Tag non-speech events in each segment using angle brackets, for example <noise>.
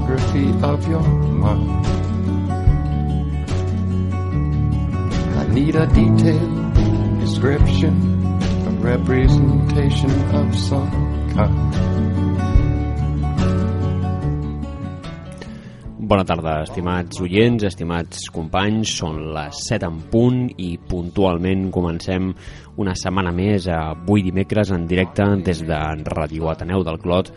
topography of your mind. I need a detailed description, a representation of some kind. Bona tarda, estimats oients, estimats companys. Són les 7 en punt i puntualment comencem una setmana més, avui dimecres, en directe des de Ràdio Ateneu del Clot.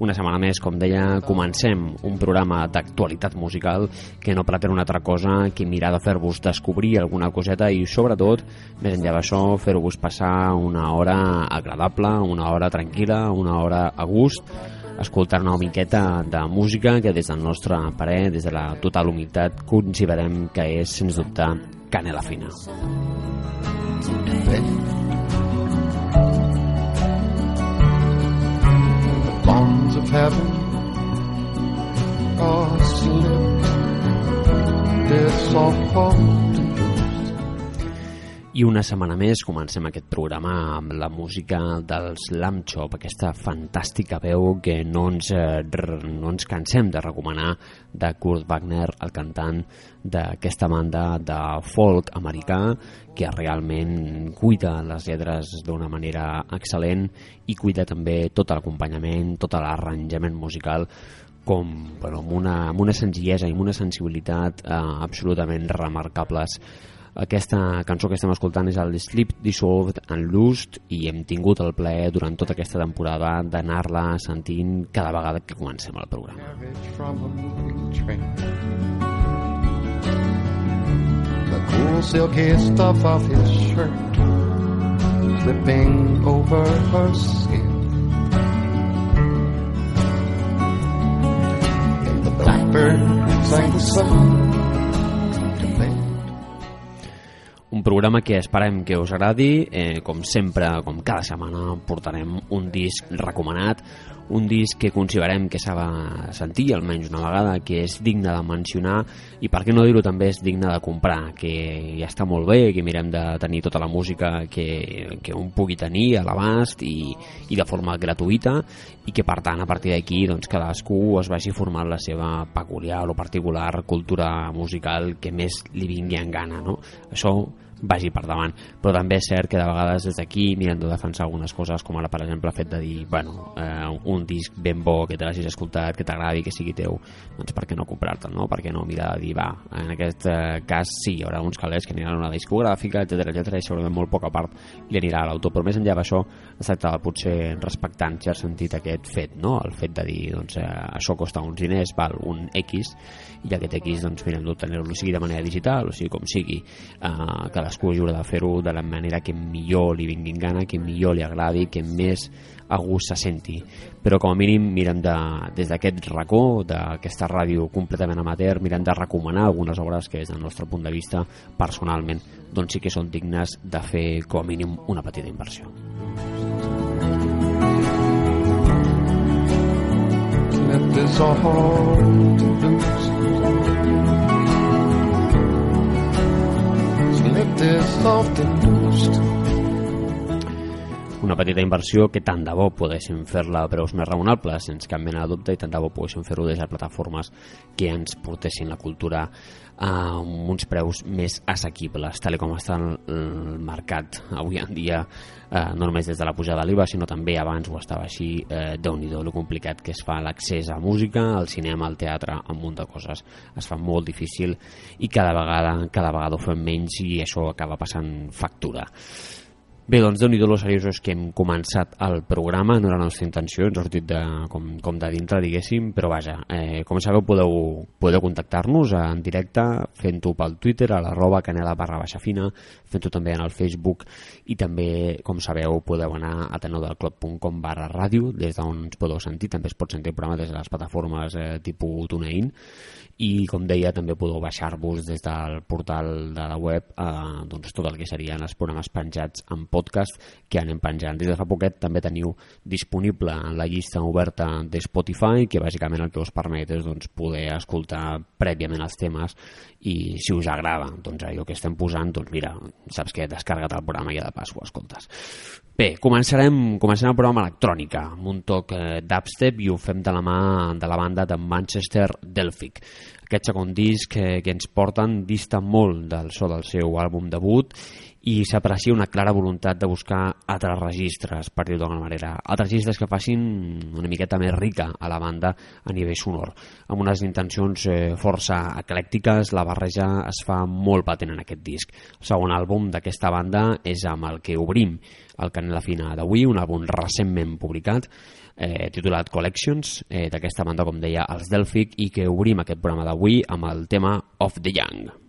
Una setmana més, com deia, comencem un programa d'actualitat musical que no pretén una altra cosa que mirar de fer-vos descobrir alguna coseta i, sobretot, més enllà d'això, fer-vos passar una hora agradable, una hora tranquil·la, una hora a gust, escoltar una miqueta de música que des del nostre parer, des de la total humitat, considerem que és, sens dubte, canela fina. The tavern Oh, slip this off I una setmana més comencem aquest programa amb la música dels Lamb Chop, aquesta fantàstica veu que no ens, eh, no ens cansem de recomanar de Kurt Wagner, el cantant d'aquesta banda de folk americà que realment cuida les lletres d'una manera excel·lent i cuida també tot l'acompanyament, tot l'arranjament musical com, bueno, amb, una, amb una senzillesa i amb una sensibilitat eh, absolutament remarcables aquesta cançó que estem escoltant és el Sleep Dissolved and Loosed i hem tingut el plaer durant tota aquesta temporada d'anar-la sentint cada vegada que comencem el programa. The cool silky stuff of his shirt slipping over her skin. The blackbird sang the song Un programa que esperem que us agradi, eh, com sempre, com cada setmana, portarem un disc recomanat, un disc que considerem que s'ha de sentir almenys una vegada, que és digne de mencionar i per què no dir-ho també és digne de comprar, que ja està molt bé, que mirem de tenir tota la música que, que un pugui tenir a l'abast i, i de forma gratuïta i que per tant a partir d'aquí doncs, cadascú es vagi formant la seva peculiar o particular cultura musical que més li vingui en gana. No? Això vagi per davant, però també és cert que de vegades des d'aquí miren de defensar algunes coses com ara per exemple el fet de dir bueno, eh, un disc ben bo que te l'hagis escoltat, que t'agradi, que sigui teu doncs per què no comprar-te'l, no? per què no mirar de dir va, en aquest eh, cas sí, hi haurà uns calés que aniran a una discogràfica etc etc i segurament molt poca part li anirà a l'autor, però més enllà d'això es tracta de potser respectant ja sentit aquest fet, no? el fet de dir doncs, eh, això costa uns diners, val un X i aquest X doncs mirem d'obtenir-lo sigui de manera digital o sigui com sigui eh, que cadascú haurà de fer-ho de la manera que millor li vingui en gana, que millor li agradi, que més a gust se senti. Però com a mínim mirem de, des d'aquest racó, d'aquesta ràdio completament amateur, mirem de recomanar algunes obres que des del nostre punt de vista, personalment, doncs sí que són dignes de fer com a mínim una petita inversió. Left is all that is often lost. Una petita inversió que tant de bo poguéssim fer-la a preus més raonables, sense cap mena de dubte, i tant de bo poguéssim fer-ho des de plataformes que ens portessin la cultura a uns preus més assequibles, tal com està el mercat avui en dia, eh, no només des de la pujada de l'IVA, sinó també abans ho estava així, eh, déu nhi lo complicat que es fa l'accés a música, al cinema, al teatre, a un munt de coses. Es fa molt difícil i cada vegada, cada vegada ho fem menys i això acaba passant factura. Bé, doncs déu nhi lo seriosos que hem començat el programa, no era la nostra intenció, ens ha sortit de, com, com de dintre, diguéssim, però vaja, eh, com sabeu podeu, podeu contactar-nos en directe fent-ho pel Twitter a l'arroba canela barra baixa fina, fent-ho també en el Facebook i també, com sabeu, podeu anar a tenodelclub.com barra ràdio, des d'on ens podeu sentir, també es pot sentir el programa des de les plataformes eh, tipus TuneIn i com deia també podeu baixar-vos des del portal de la web eh, doncs tot el que serien els programes penjats en podcast que anem penjant. Des de fa poquet també teniu disponible la llista oberta de Spotify, que bàsicament el que us permet és doncs, poder escoltar prèviament els temes i si us agrada doncs, allò que estem posant, doncs mira, saps que descarrega't el programa ja de pas ho escoltes. Bé, començarem, començarem el programa electrònica amb un toc eh, d'upstep i ho fem de la mà de la banda de Manchester Delphic. Aquest segon disc que, que ens porten dista molt del so del seu àlbum debut i s'aprecia una clara voluntat de buscar altres registres, per dir-ho d'alguna manera, altres registres que facin una miqueta més rica a la banda a nivell sonor. Amb unes intencions eh, força eclèctiques, la barreja es fa molt patent en aquest disc. El segon àlbum d'aquesta banda és amb el que obrim el Canela Fina d'avui, un àlbum recentment publicat, eh, titulat Collections, eh, d'aquesta banda, com deia, els Delphic, i que obrim aquest programa d'avui amb el tema Of the Young.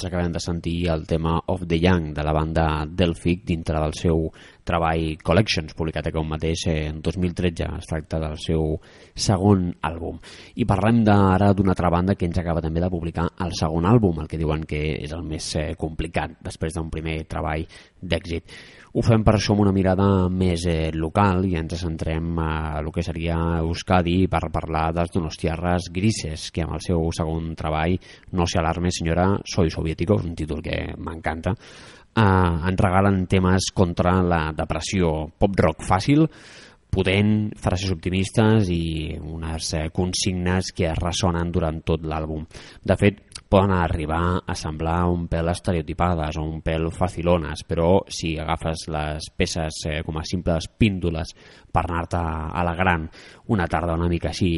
Doncs acabem de sentir el tema Of the Young de la banda Delphic dintre del seu treball Collections, publicat aquest mateix en 2013. Es tracta del seu segon àlbum. I parlem ara d'una altra banda que ens acaba també de publicar el segon àlbum, el que diuen que és el més eh, complicat després d'un primer treball d'èxit. Ho fem per això amb una mirada més eh, local i ens centrem a el que seria Euskadi per parlar dels Donostiarres Grises, que amb el seu segon treball, No se alarme senyora, soy soviético, un títol que m'encanta, eh, ens regalen temes contra la depressió pop-rock fàcil, potent, frases optimistes i unes eh, consignes que ressonen durant tot l'àlbum. De fet, poden arribar a semblar un pèl estereotipades o un pèl facilones, però si agafes les peces eh, com a simples píndoles per anar-te a la gran una tarda una mica així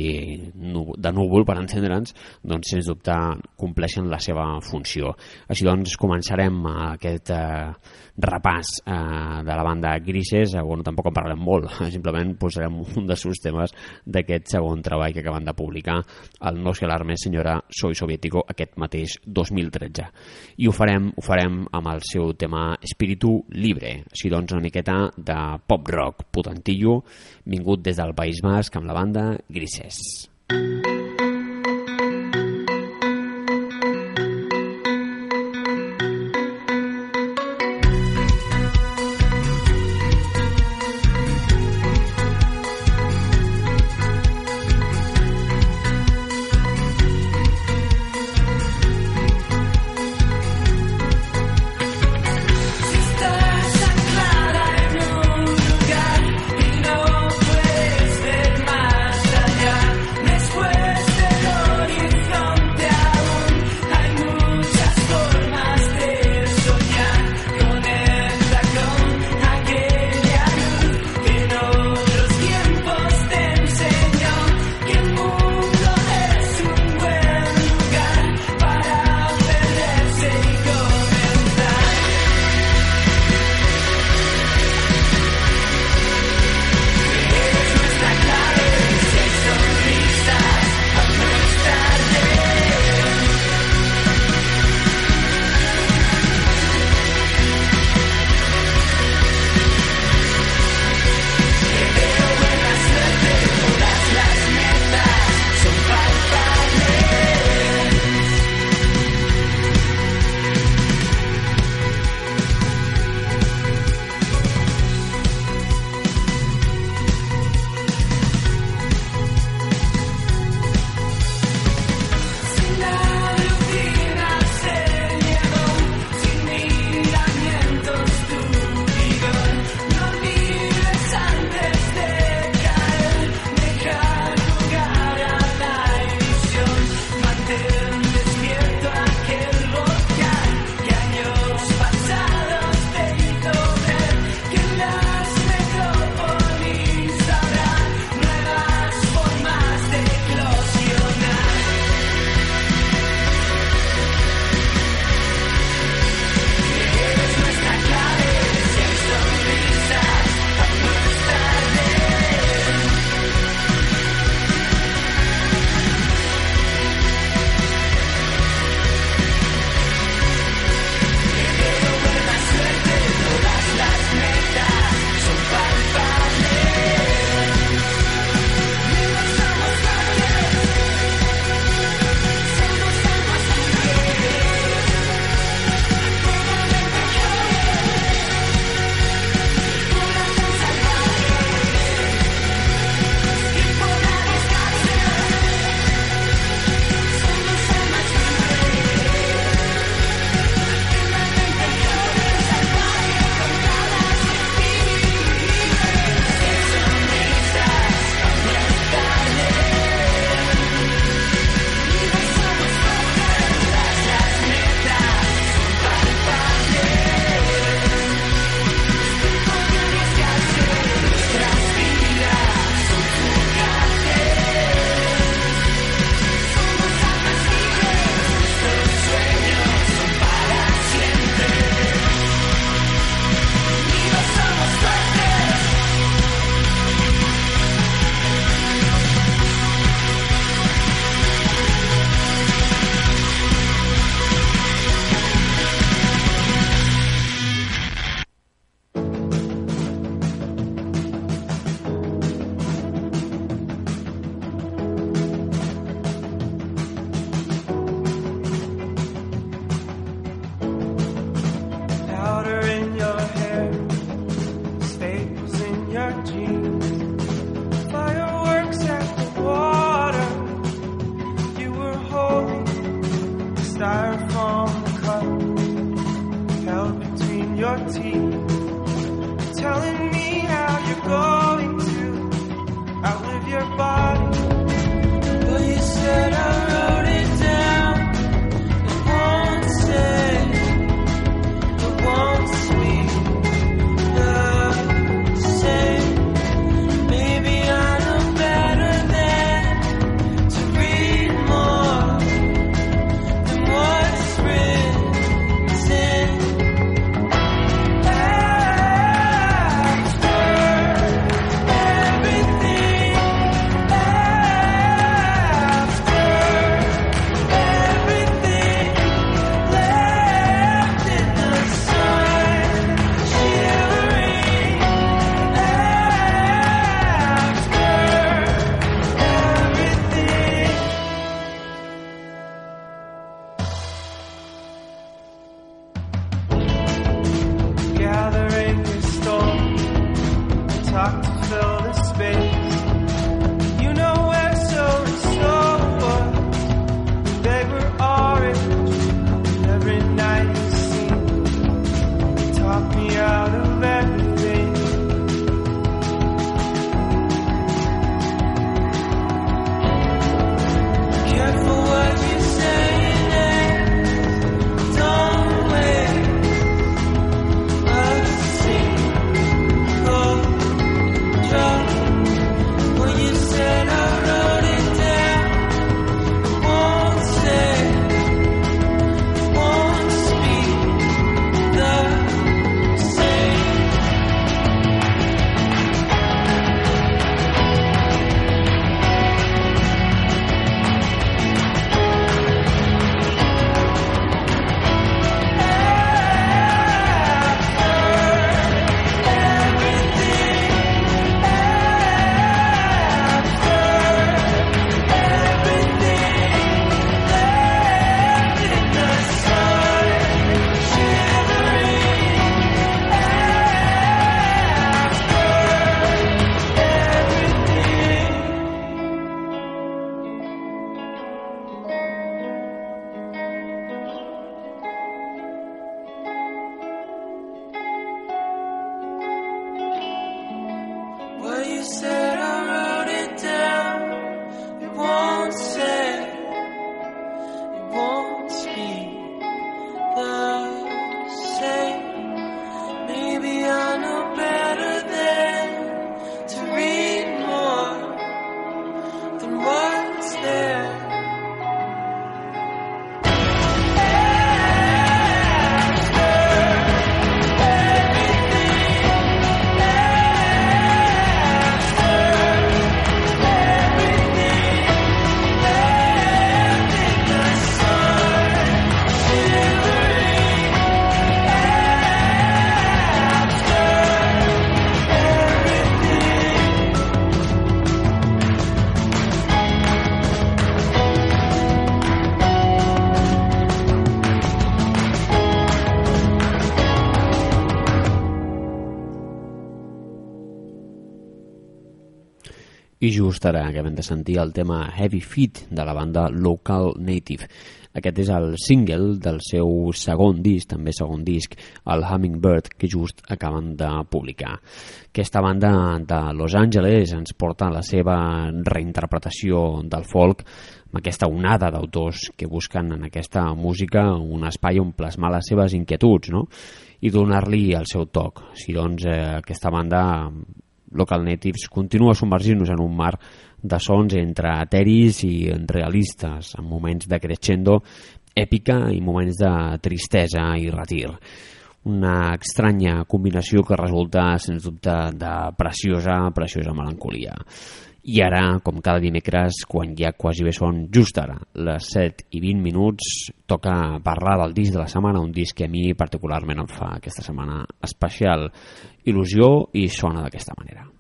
de núvol per entendre'ns, doncs sens dubte compleixen la seva funció. Així doncs començarem aquest eh, repàs eh, de la banda Grises, eh, bueno, tampoc en parlarem molt, <laughs> simplement posarem un dels seus temes d'aquest segon treball que acaben de publicar, el No se alarme senyora, soy soviético, aquest mateix 2013. I ho farem, ho farem amb el seu tema Espíritu Libre, així doncs una miqueta de pop-rock potentillo, vingut des del País Basc amb la banda Grises. Grises. I just ara acabem de sentir el tema Heavy Feet de la banda Local Native. Aquest és el single del seu segon disc, també segon disc, el Hummingbird, que just acaben de publicar. Aquesta banda de Los Angeles ens porta la seva reinterpretació del folk amb aquesta onada d'autors que busquen en aquesta música un espai on plasmar les seves inquietuds no? i donar-li el seu toc. Si doncs eh, aquesta banda Local Natives continua submergint-nos en un mar de sons entre eteris i realistes, en moments de crescendo èpica i moments de tristesa i retir. Una estranya combinació que resulta, sens dubte, de preciosa, preciosa melancolia. I ara, com cada dimecres, quan ja quasi bé són just ara, les 7 i 20 minuts, toca parlar del disc de la setmana, un disc que a mi particularment em fa aquesta setmana especial il·lusió i sona d'aquesta manera.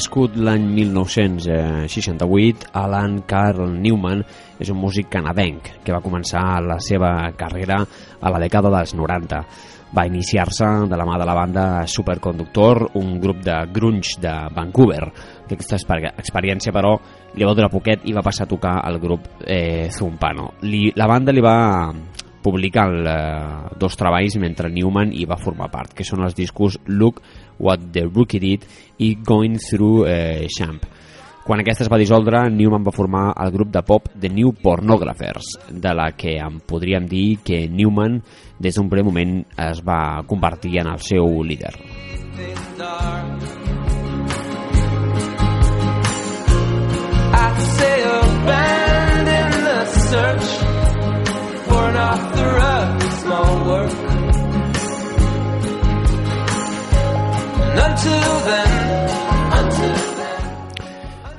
Nascut l'any 1968, Alan Carl Newman és un músic canadenc que va començar la seva carrera a la dècada dels 90. Va iniciar-se de la mà de la banda Superconductor, un grup de grunge de Vancouver. Aquesta experiència, però, li va durar poquet i va passar a tocar al grup eh, Zumpano. Li, la banda li va publicar eh, dos treballs mentre Newman hi va formar part, que són els discos Look What the Rookie Did i Going Through eh, Champ. Quan aquesta es va dissoldre, Newman va formar el grup de pop The New Pornographers, de la que en podríem dir que Newman des d'un primer moment es va convertir en el seu líder. I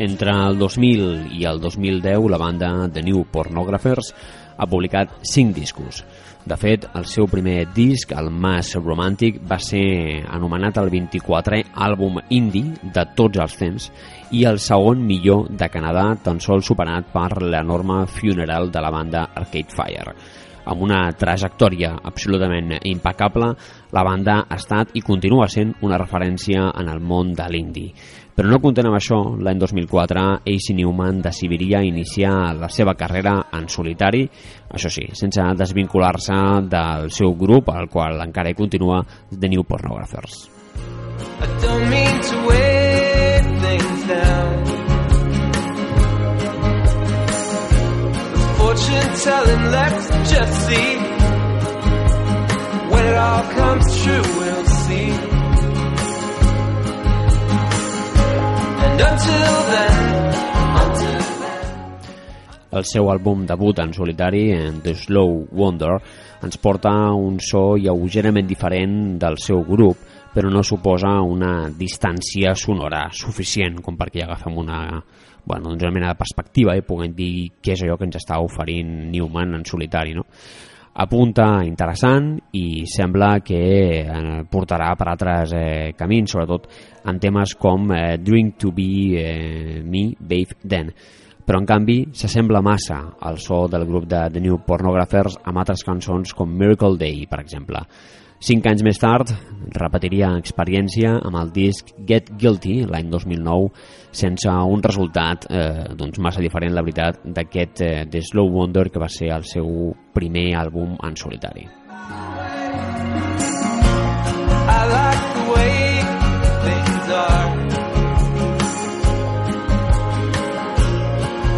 Entre el 2000 i el 2010, la banda The New Pornographers ha publicat 5 discos. De fet, el seu primer disc, el Mass Romantic, va ser anomenat el 24è àlbum indie de tots els temps i el segon millor de Canadà, tan sols superat per l'enorme funeral de la banda Arcade Fire amb una trajectòria absolutament impecable, la banda ha estat i continua sent una referència en el món de l'indie. Però no content amb això, l'any 2004 AC Newman decidiria iniciar la seva carrera en solitari, això sí, sense desvincular-se del seu grup, al qual encara hi continua, The New Pornographers. I don't mean to weigh fortune telling, let's just see. When it all comes true, we'll see. And until then. El seu àlbum debut en solitari, The Slow Wonder, ens porta un so lleugerament diferent del seu grup, però no suposa una distància sonora suficient com perquè agafem una, bueno, doncs una mena de perspectiva i puguem dir què és allò que ens està oferint Newman en solitari. No? apunta interessant i sembla que eh, portarà per altres eh, camins, sobretot en temes com eh, Drink to be eh, me, Babe Then. Però en canvi s'assembla massa al so del grup de The New Pornographers amb altres cançons com Miracle Day, per exemple. Cinc anys més tard, repetiria experiència amb el disc Get Guilty, l'any 2009, sense un resultat eh, doncs massa diferent, la veritat, d'aquest eh, The Slow Wonder, que va ser el seu primer àlbum en solitari.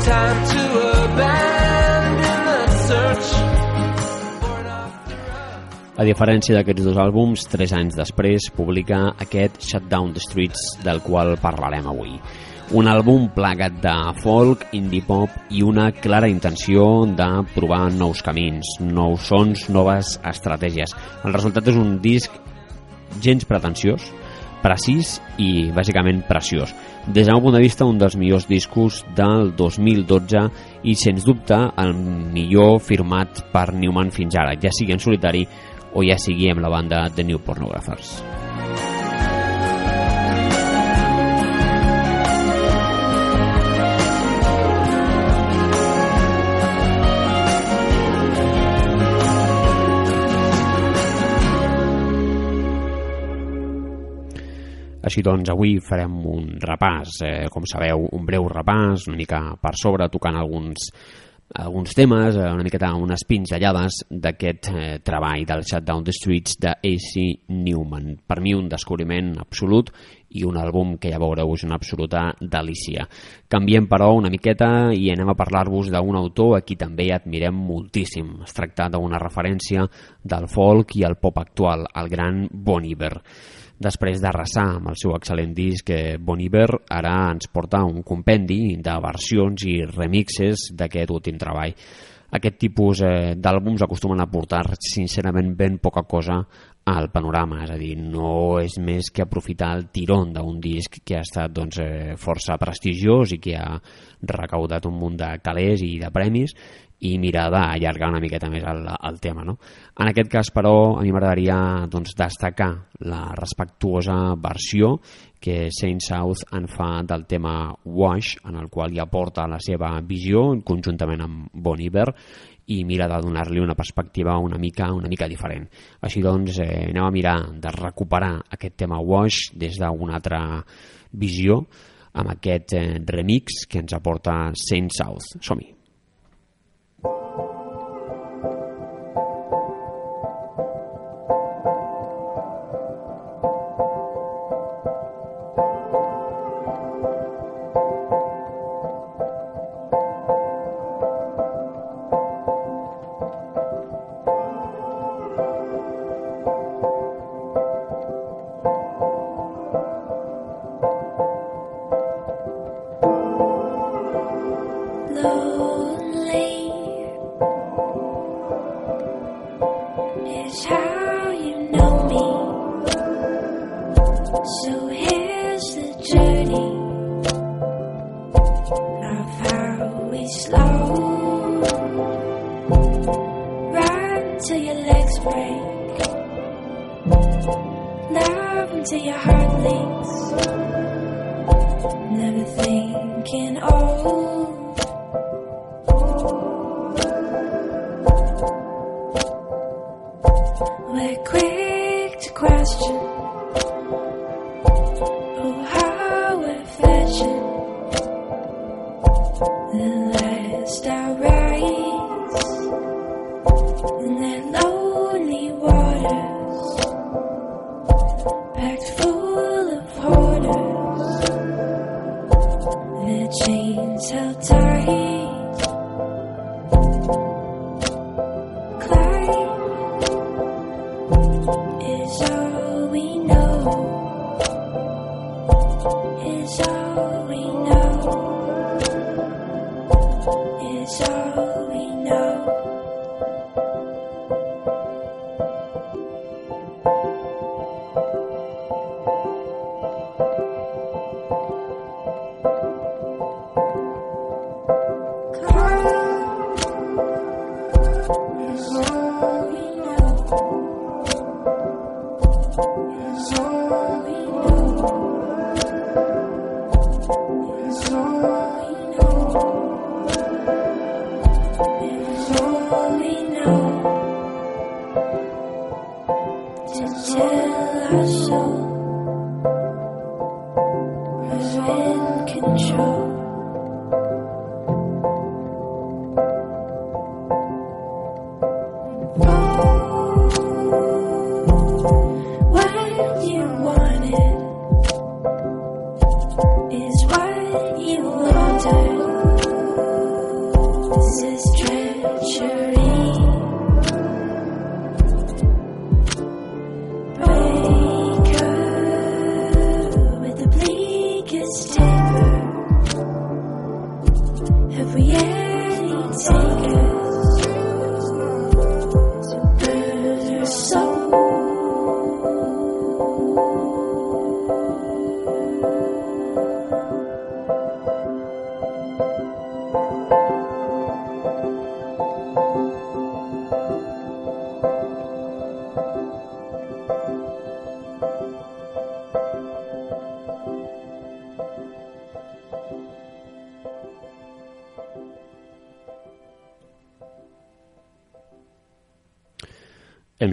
Time to a diferència d'aquests dos àlbums, tres anys després publica aquest Shut Down the Streets del qual parlarem avui. Un àlbum plagat de folk, indie pop i una clara intenció de provar nous camins, nous sons, noves estratègies. El resultat és un disc gens pretensiós, precís i bàsicament preciós. Des del meu punt de vista, un dels millors discos del 2012 i, sens dubte, el millor firmat per Newman fins ara, ja sigui en solitari o ja sigui amb la banda The New Pornographers. Així doncs, avui farem un repàs, eh, com sabeu, un breu repàs, una mica per sobre, tocant alguns, alguns temes, eh, una miqueta unes pinzellades d'aquest eh, treball del Shut Down the Streets de A.C. Newman. Per mi un descobriment absolut i un àlbum que ja veureu és una absoluta delícia. Canviem, però, una miqueta i anem a parlar-vos d'un autor a qui també admirem moltíssim. Es tracta d'una referència del folk i el pop actual, el gran Bon Iver després d'arrasar amb el seu excel·lent disc eh, Bon Iver, ara ens porta un compendi de versions i remixes d'aquest últim treball. Aquest tipus eh, d'àlbums acostumen a portar sincerament ben poca cosa al panorama, és a dir, no és més que aprofitar el tirón d'un disc que ha estat doncs, eh, força prestigiós i que ha recaudat un munt de calés i de premis i mirar d'allargar una miqueta més el, el tema. No? En aquest cas, però, a mi m'agradaria doncs, destacar la respectuosa versió que Saint South en fa del tema Wash, en el qual ja porta la seva visió, conjuntament amb Bon Iver, i mira de donar-li una perspectiva una mica una mica diferent. Així doncs, eh, anem a mirar de recuperar aquest tema Wash des d'una altra visió amb aquest eh, remix que ens aporta Saint South. Som-hi! slow. Run till your legs break. Love until your heart leaks. Never thinking, oh.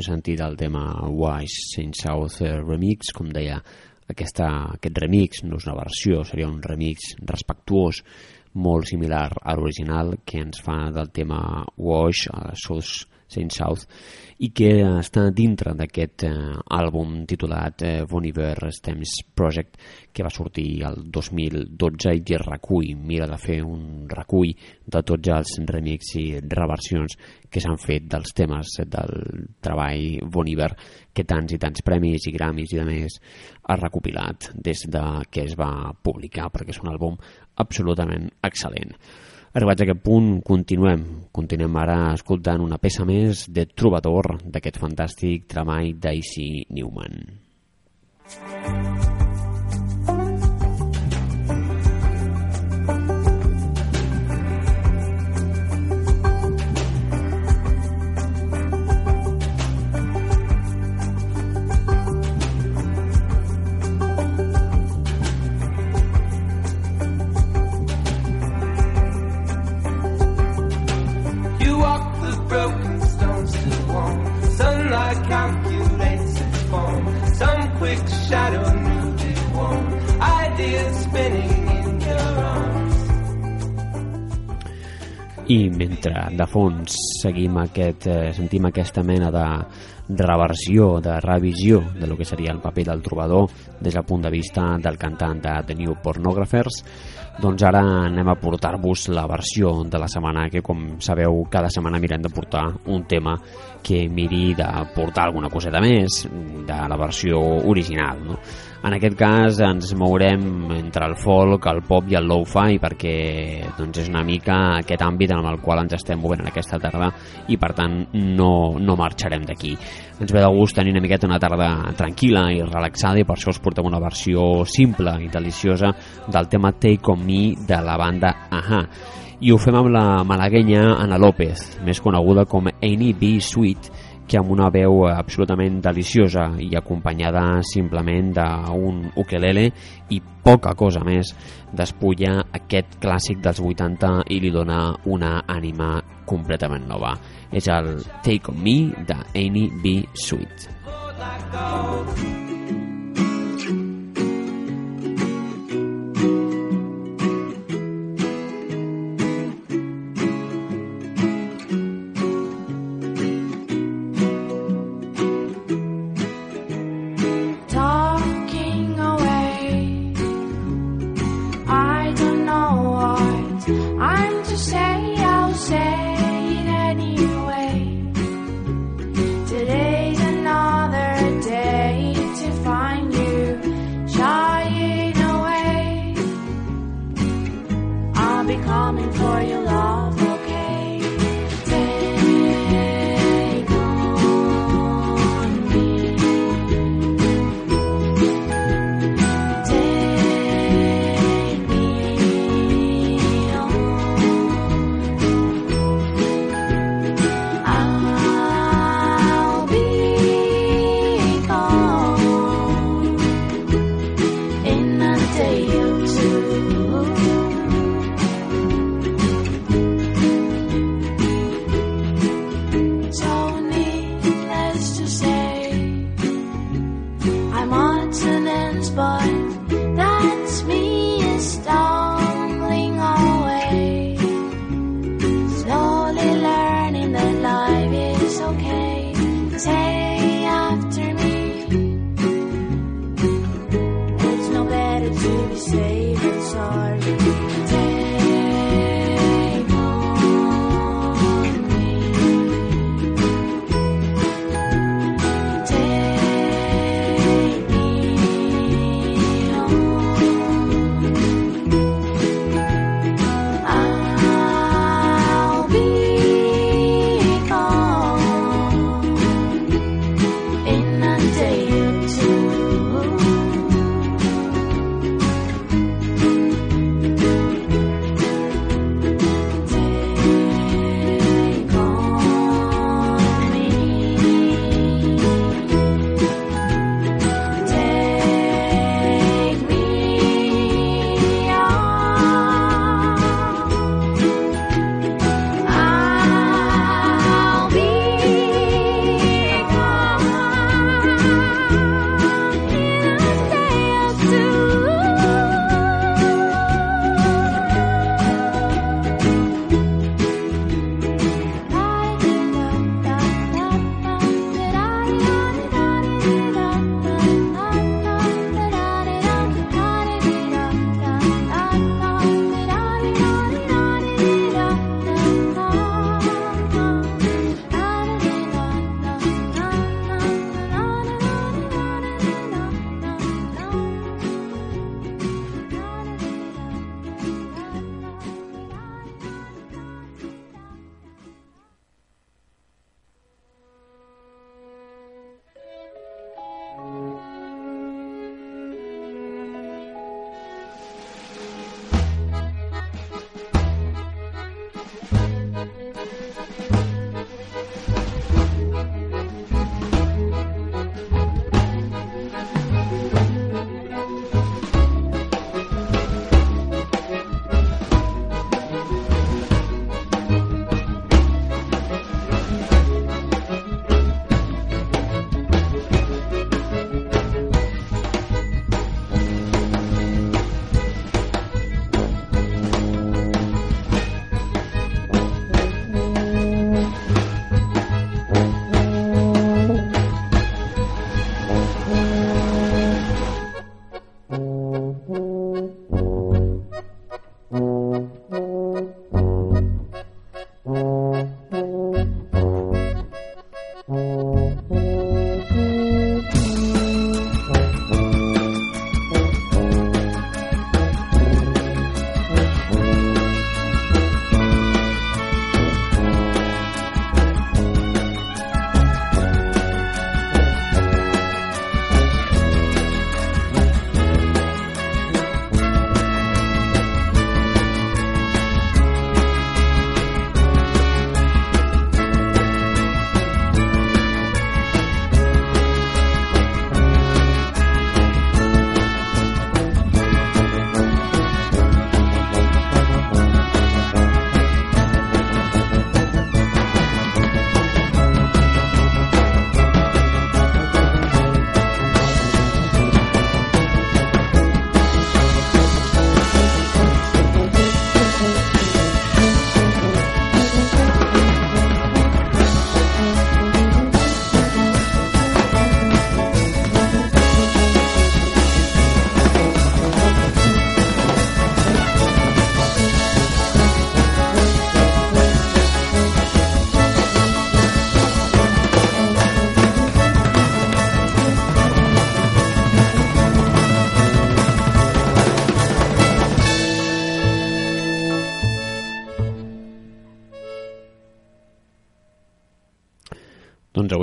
Hem sentit el tema Wise Saint South Remix, com deia, aquesta, aquest remix no és una versió, seria un remix respectuós, molt similar a l'original que ens fa del tema Wash, a South Saint South, i que està dintre d'aquest eh, àlbum titulat eh, Bon Iver Stems Project que va sortir el 2012 i que recull, mira de fer un recull de tots els remix i reversions que s'han fet dels temes del treball Bon Iver que tants i tants premis i gramis i de més ha recopilat des de que es va publicar perquè és un àlbum absolutament excel·lent. Arribats a aquest punt, continuem. Continuem ara escoltant una peça més de Trobador d'aquest fantàstic treball d'Icy Newman. Música i de fons seguim aquest, eh, sentim aquesta mena de reversió, de revisió de lo que seria el paper del trobador des del punt de vista del cantant de The New Pornographers. Doncs ara anem a portar-vos la versió de la setmana que com sabeu cada setmana mirem de portar un tema que miri de portar alguna coseta més de la versió original no? En aquest cas ens mourem entre el folk, el pop i el low-fi perquè doncs, és una mica aquest àmbit en el qual ens estem movent en aquesta tarda i per tant no, no marxarem d'aquí. Ens ve de gust tenir una miqueta una tarda tranquil·la i relaxada i per això us portem una versió simple i deliciosa del tema Take On Me de la banda Aha i ho fem amb la malaguenya Ana López, més coneguda com Annie B. Sweet, que amb una veu absolutament deliciosa i acompanyada simplement d'un ukelele i poca cosa més despulla aquest clàssic dels 80 i li dona una ànima completament nova. És el Take On Me de Annie B. Sweet. doncs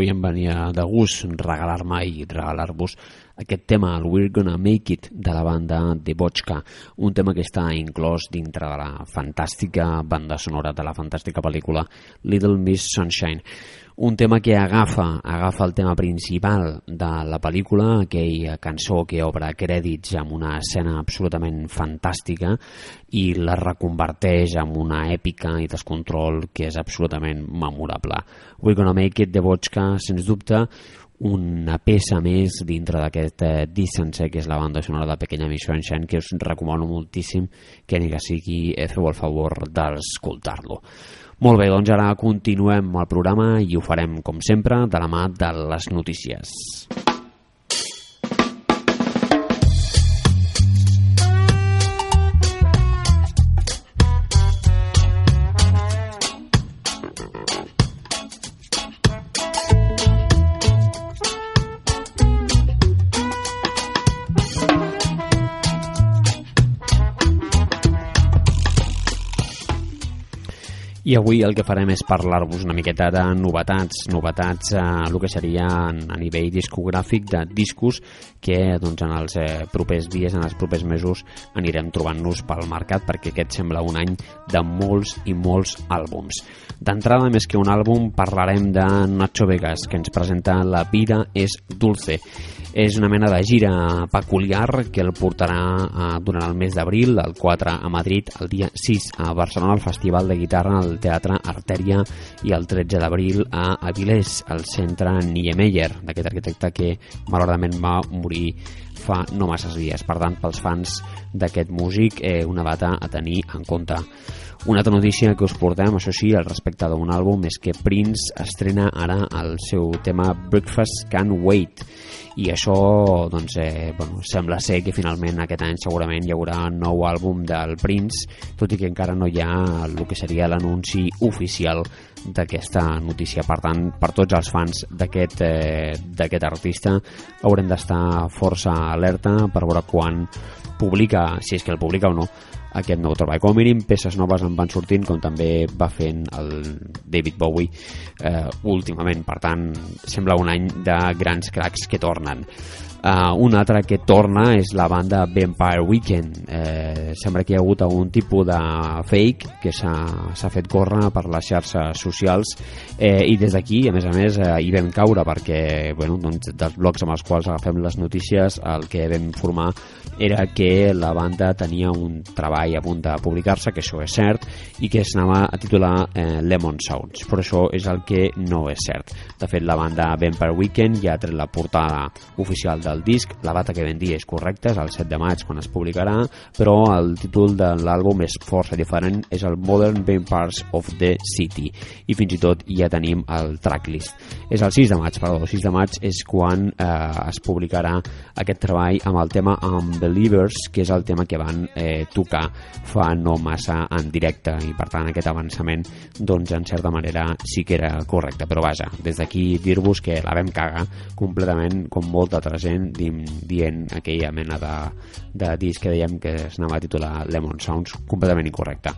avui em venia de gust regalar-me i regalar-vos aquest tema, el We're Gonna Make It, de la banda de Bochka, un tema que està inclòs dintre de la fantàstica banda sonora de la fantàstica pel·lícula Little Miss Sunshine un tema que agafa, agafa el tema principal de la pel·lícula, aquella cançó que obre crèdits amb una escena absolutament fantàstica i la reconverteix en una èpica i descontrol que és absolutament memorable. We're Gonna Make It de Bochka, sens dubte, una peça més dintre d'aquest eh, disc sencer que és la banda sonora de Pequeña Miss Sunshine que us recomano moltíssim que ni que sigui eh, feu el favor d'escoltar-lo. Molt bé, doncs ara continuem el programa i ho farem, com sempre, de la mà de les notícies. I avui el que farem és parlar-vos una miqueta de novetats, novetats eh, el que seria a nivell discogràfic de discos que doncs, en els eh, propers dies, en els propers mesos anirem trobant-nos pel mercat perquè aquest sembla un any de molts i molts àlbums. D'entrada, més que un àlbum, parlarem de Nacho Vegas, que ens presenta La vida és dulce és una mena de gira peculiar que el portarà eh, durant el mes d'abril, el 4 a Madrid, el dia 6 a Barcelona, al Festival de Guitarra Teatre Artèria i el 13 d'abril a Avilés, al centre Niemeyer, d'aquest arquitecte que malauradament va morir fa no masses dies. Per tant, pels fans d'aquest músic, eh, una data a tenir en compte. Una altra notícia que us portem, això sí, al respecte d'un àlbum, és que Prince estrena ara el seu tema Breakfast Can't Wait. I això doncs, eh, bueno, sembla ser que finalment aquest any segurament hi haurà un nou àlbum del Prince tot i que encara no hi ha el que seria l'anunci oficial d'aquesta notícia. Per tant per tots els fans d'aquest eh, artista haurem d'estar força alerta per veure quan publica, si és que el publica o no aquest nou treball. Com a mínim, peces noves en van sortint, com també va fent el David Bowie eh, últimament. Per tant, sembla un any de grans cracs que tornen. Uh, una altra que torna és la banda Vampire Weekend. Eh, sembla que hi ha hagut algun tipus de fake que s'ha fet córrer per les xarxes socials eh, i des d'aquí, a més a més, eh, hi vam caure perquè bueno, doncs, dels blocs amb els quals agafem les notícies el que vam informar era que la banda tenia un treball a punt de publicar-se, que això és cert, i que es anava a titular eh, Lemon Sounds, però això és el que no és cert. De fet, la banda Vampire Weekend ja ha tret la portada oficial del disc, la data que ben dir és correcta, és el 7 de maig quan es publicarà, però el títol de l'àlbum és força diferent, és el Modern Vampires of the City, i fins i tot ja tenim el tracklist. És el 6 de maig, perdó, el 6 de maig és quan eh, es publicarà aquest treball amb el tema Unbelievers, que és el tema que van eh, tocar fa no massa en directe, i per tant aquest avançament, doncs en certa manera sí que era correcte, però vaja, des d'aquí dir-vos que la vam cagar completament, com molta altra gent, dient, dient aquella mena de, de disc que dèiem que es anava a titular Lemon Sounds, completament incorrecte.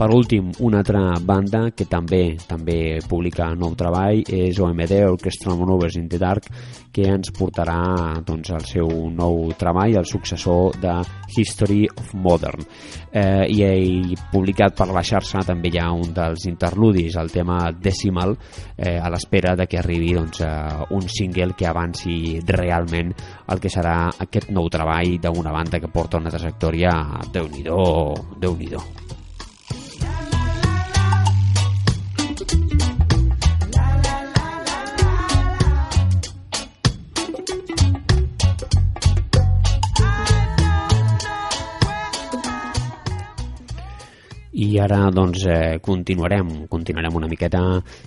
Per últim, una altra banda que també també publica nou treball és OMD, Orchestral Manovers in the Dark, que ens portarà doncs, el seu nou treball, el successor de History of Modern. Eh, I he publicat per la xarxa també hi ha un dels interludis, el tema Decimal, eh, a l'espera de que arribi doncs, eh, un single que avanci realment el que serà aquest nou treball d'una banda que porta una trajectòria déu nhi déu i ara doncs eh, continuarem continuarem una miqueta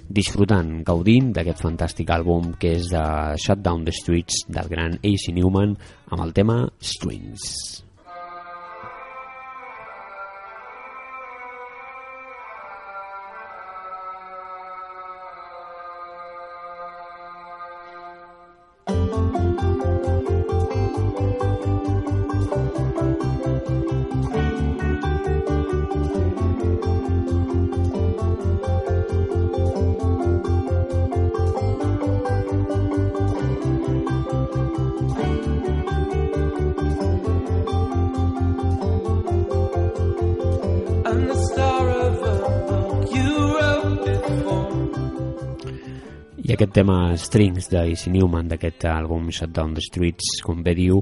disfrutant, gaudint d'aquest fantàstic àlbum que és de Shut Down the Streets del gran AC Newman amb el tema Strings. Aquest tema Strings de Easy Newman d'aquest àlbum Shut Down the Streets, com bé diu,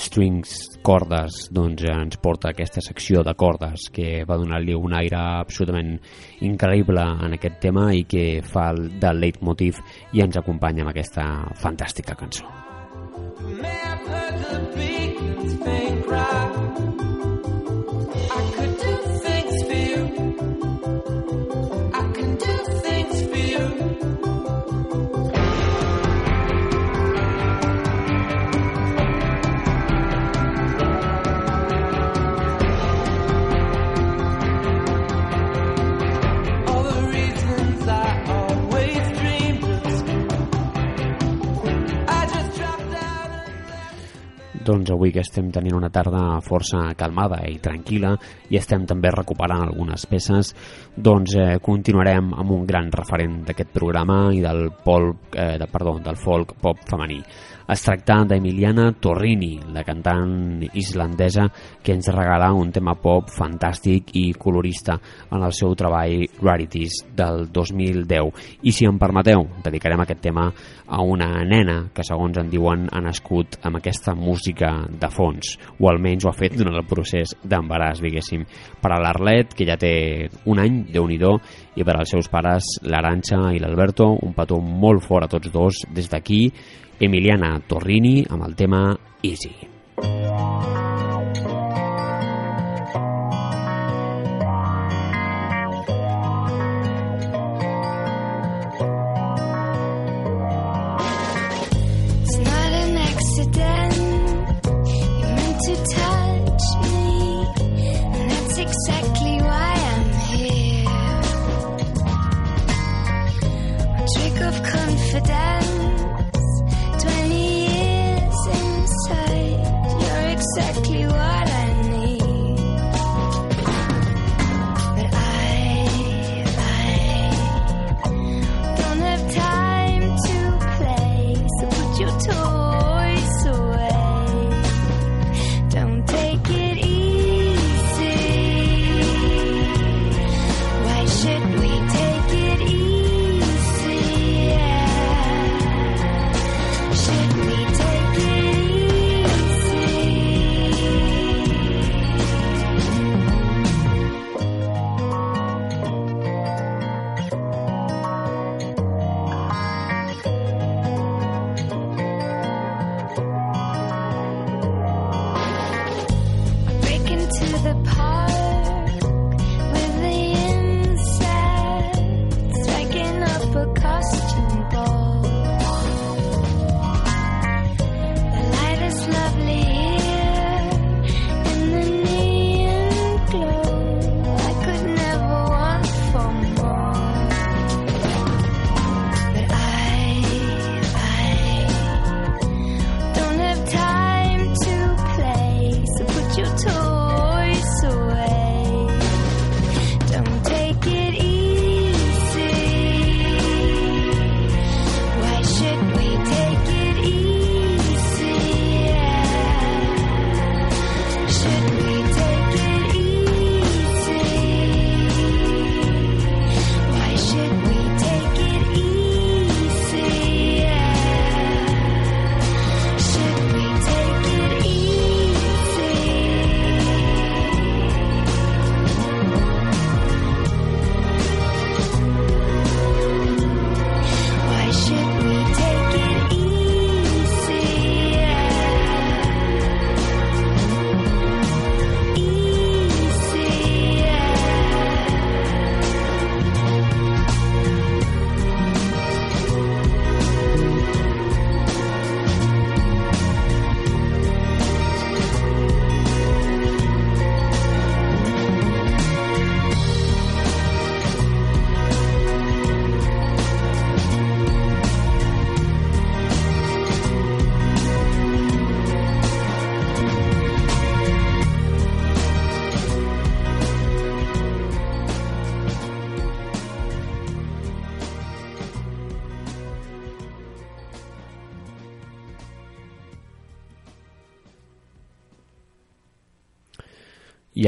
Strings, cordes, doncs ens porta aquesta secció de cordes que va donar-li un aire absolutament increïble en aquest tema i que fa el del leitmotiv i ens acompanya amb aquesta fantàstica cançó. May doncs avui que estem tenint una tarda força calmada i tranquil·la i estem també recuperant algunes peces, doncs eh, continuarem amb un gran referent d'aquest programa i del, pol, eh, de, perdó, del folk pop femení. Es tracta d'Emiliana Torrini, la cantant islandesa que ens regala un tema pop fantàstic i colorista en el seu treball Rarities del 2010. I si em permeteu, dedicarem aquest tema a una nena que segons en diuen ha nascut amb aquesta música de fons, o almenys ho ha fet durant el procés d'embaràs, diguéssim. Per a l'Arlet, que ja té un any, de nhi i per als seus pares, l'Aranxa i l'Alberto, un petó molt fort a tots dos des d'aquí, Emiliana Torrini amb el tema Easy.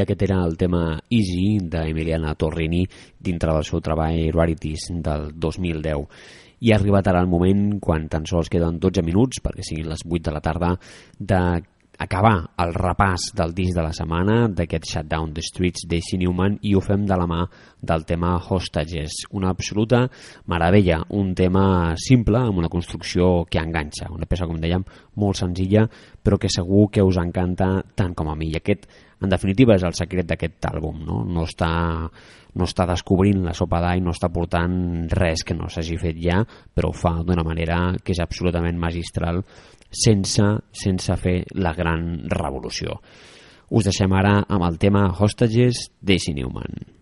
Aquest era el tema Easy d'Emiliana Torrini dintre del seu treball Rarities del 2010 i ha arribat ara el moment, quan tan sols queden 12 minuts, perquè siguin les 8 de la tarda, de acabar el repàs del disc de la setmana d'aquest Shutdown the Streets de Newman i ho fem de la mà del tema Hostages, una absoluta meravella, un tema simple amb una construcció que enganxa, una peça, com dèiem, molt senzilla però que segur que us encanta tant com a mi. I aquest, en definitiva, és el secret d'aquest àlbum, no? No està, no està descobrint la sopa d'all, no està portant res que no s'hagi fet ja, però ho fa d'una manera que és absolutament magistral sense, sense fer la gran revolució. Us deixem ara amb el tema Hostages d'Acy Newman.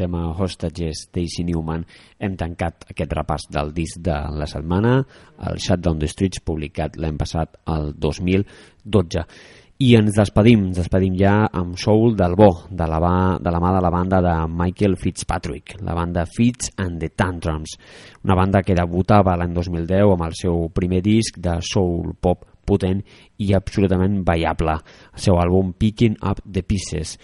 Tema Hostages d'Acy Newman hem tancat aquest repàs del disc de la setmana, el Shutdown the Streets, publicat l'any passat, el 2012. I ens despedim, ens despedim ja amb Soul del Bo, de la, va, de la mà de la banda de Michael Fitzpatrick, la banda Fitz and the Tantrums, una banda que debutava l'any 2010 amb el seu primer disc de soul pop potent i absolutament ballable, el seu àlbum Picking Up the Pieces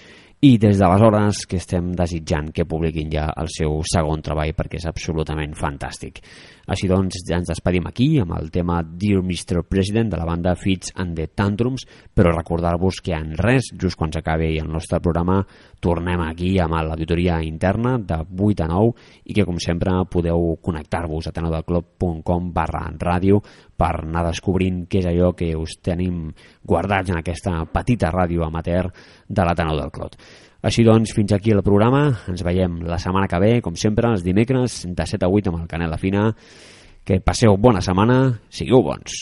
i des d'aleshores que estem desitjant que publiquin ja el seu segon treball perquè és absolutament fantàstic. Així doncs, ja ens despedim aquí amb el tema Dear Mr. President de la banda Fits and the Tantrums, però recordar-vos que en res, just quan s'acabi el nostre programa, tornem aquí amb l'auditoria interna de 8 a 9 i que, com sempre, podeu connectar-vos a tenodelclub.com barra ràdio per anar descobrint què és allò que us tenim guardats en aquesta petita ràdio amateur de la Tenor del Clot. Així doncs, fins aquí el programa. Ens veiem la setmana que ve, com sempre, els dimecres, de 7 a 8 amb el Canela Fina. Que passeu bona setmana, sigueu bons.